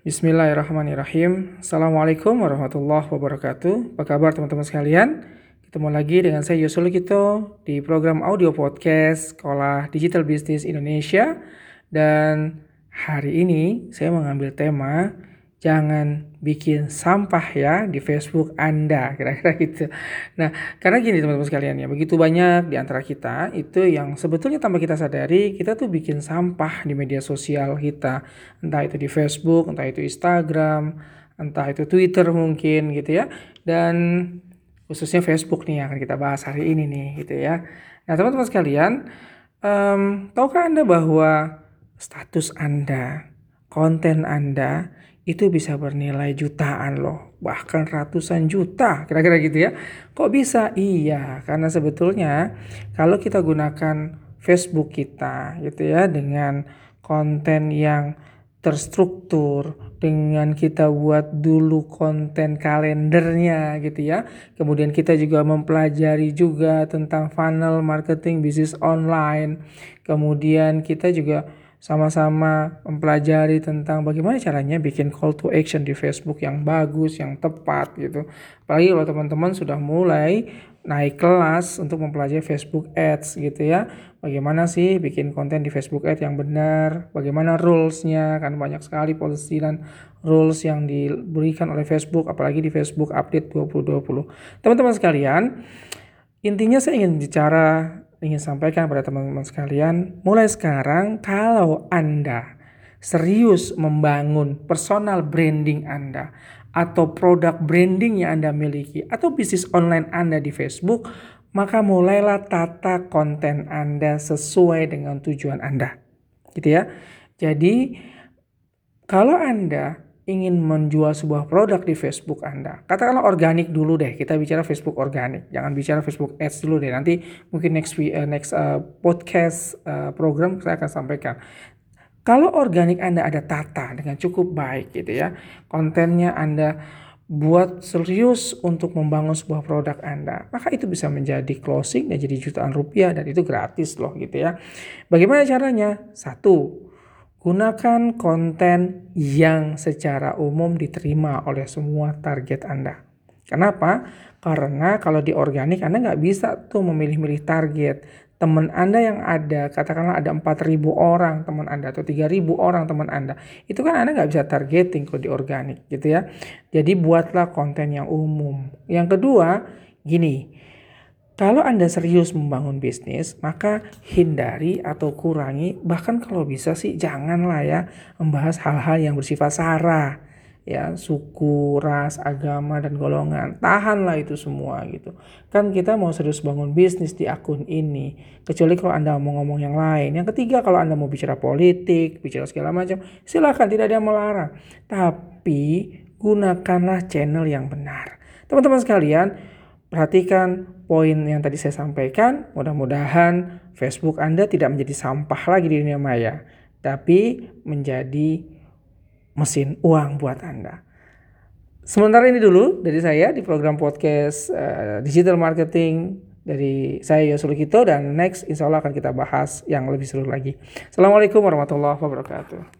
Bismillahirrahmanirrahim. Assalamualaikum warahmatullahi wabarakatuh. Apa kabar teman-teman sekalian? Ketemu lagi dengan saya Yusul Kito di program audio podcast Sekolah Digital Business Indonesia. Dan hari ini saya mengambil tema jangan bikin sampah ya di Facebook Anda kira-kira gitu. Nah, karena gini teman-teman sekalian ya, begitu banyak di antara kita itu yang sebetulnya tanpa kita sadari kita tuh bikin sampah di media sosial kita, entah itu di Facebook, entah itu Instagram, entah itu Twitter mungkin gitu ya. Dan khususnya Facebook nih yang akan kita bahas hari ini nih gitu ya. Nah, teman-teman sekalian, um, tahukah Anda bahwa status Anda, konten Anda itu bisa bernilai jutaan loh, bahkan ratusan juta, kira-kira gitu ya. Kok bisa? Iya, karena sebetulnya kalau kita gunakan Facebook kita gitu ya dengan konten yang terstruktur dengan kita buat dulu konten kalendernya gitu ya. Kemudian kita juga mempelajari juga tentang funnel marketing bisnis online. Kemudian kita juga sama-sama mempelajari tentang bagaimana caranya bikin call to action di Facebook yang bagus, yang tepat gitu. Apalagi kalau teman-teman sudah mulai naik kelas untuk mempelajari Facebook Ads gitu ya. Bagaimana sih bikin konten di Facebook Ads yang benar, bagaimana rulesnya, kan banyak sekali policy dan rules yang diberikan oleh Facebook, apalagi di Facebook Update 2020. Teman-teman sekalian, intinya saya ingin bicara ingin sampaikan pada teman-teman sekalian, mulai sekarang kalau Anda serius membangun personal branding Anda atau produk branding yang Anda miliki atau bisnis online Anda di Facebook, maka mulailah tata konten Anda sesuai dengan tujuan Anda. Gitu ya. Jadi kalau Anda ingin menjual sebuah produk di Facebook Anda, katakanlah organik dulu deh, kita bicara Facebook organik, jangan bicara Facebook Ads dulu deh. Nanti mungkin next uh, next uh, podcast uh, program saya akan sampaikan. Kalau organik Anda ada tata dengan cukup baik gitu ya, kontennya Anda buat serius untuk membangun sebuah produk Anda, maka itu bisa menjadi closing dan jadi jutaan rupiah dan itu gratis loh gitu ya. Bagaimana caranya? Satu, Gunakan konten yang secara umum diterima oleh semua target Anda. Kenapa? Karena kalau di organik Anda nggak bisa tuh memilih-milih target. Teman Anda yang ada, katakanlah ada 4.000 orang teman Anda atau 3.000 orang teman Anda. Itu kan Anda nggak bisa targeting kalau di organik gitu ya. Jadi buatlah konten yang umum. Yang kedua, gini kalau Anda serius membangun bisnis, maka hindari atau kurangi, bahkan kalau bisa sih janganlah ya membahas hal-hal yang bersifat sara. Ya, suku, ras, agama, dan golongan. Tahanlah itu semua gitu. Kan kita mau serius bangun bisnis di akun ini. Kecuali kalau Anda mau ngomong yang lain. Yang ketiga, kalau Anda mau bicara politik, bicara segala macam, silakan tidak ada yang melarang. Tapi gunakanlah channel yang benar. Teman-teman sekalian, perhatikan poin yang tadi saya sampaikan, mudah-mudahan Facebook Anda tidak menjadi sampah lagi di dunia maya, tapi menjadi mesin uang buat Anda. Sementara ini dulu dari saya di program podcast uh, Digital Marketing dari saya Yosul Kito dan next insya Allah akan kita bahas yang lebih seru lagi. Assalamualaikum warahmatullahi wabarakatuh.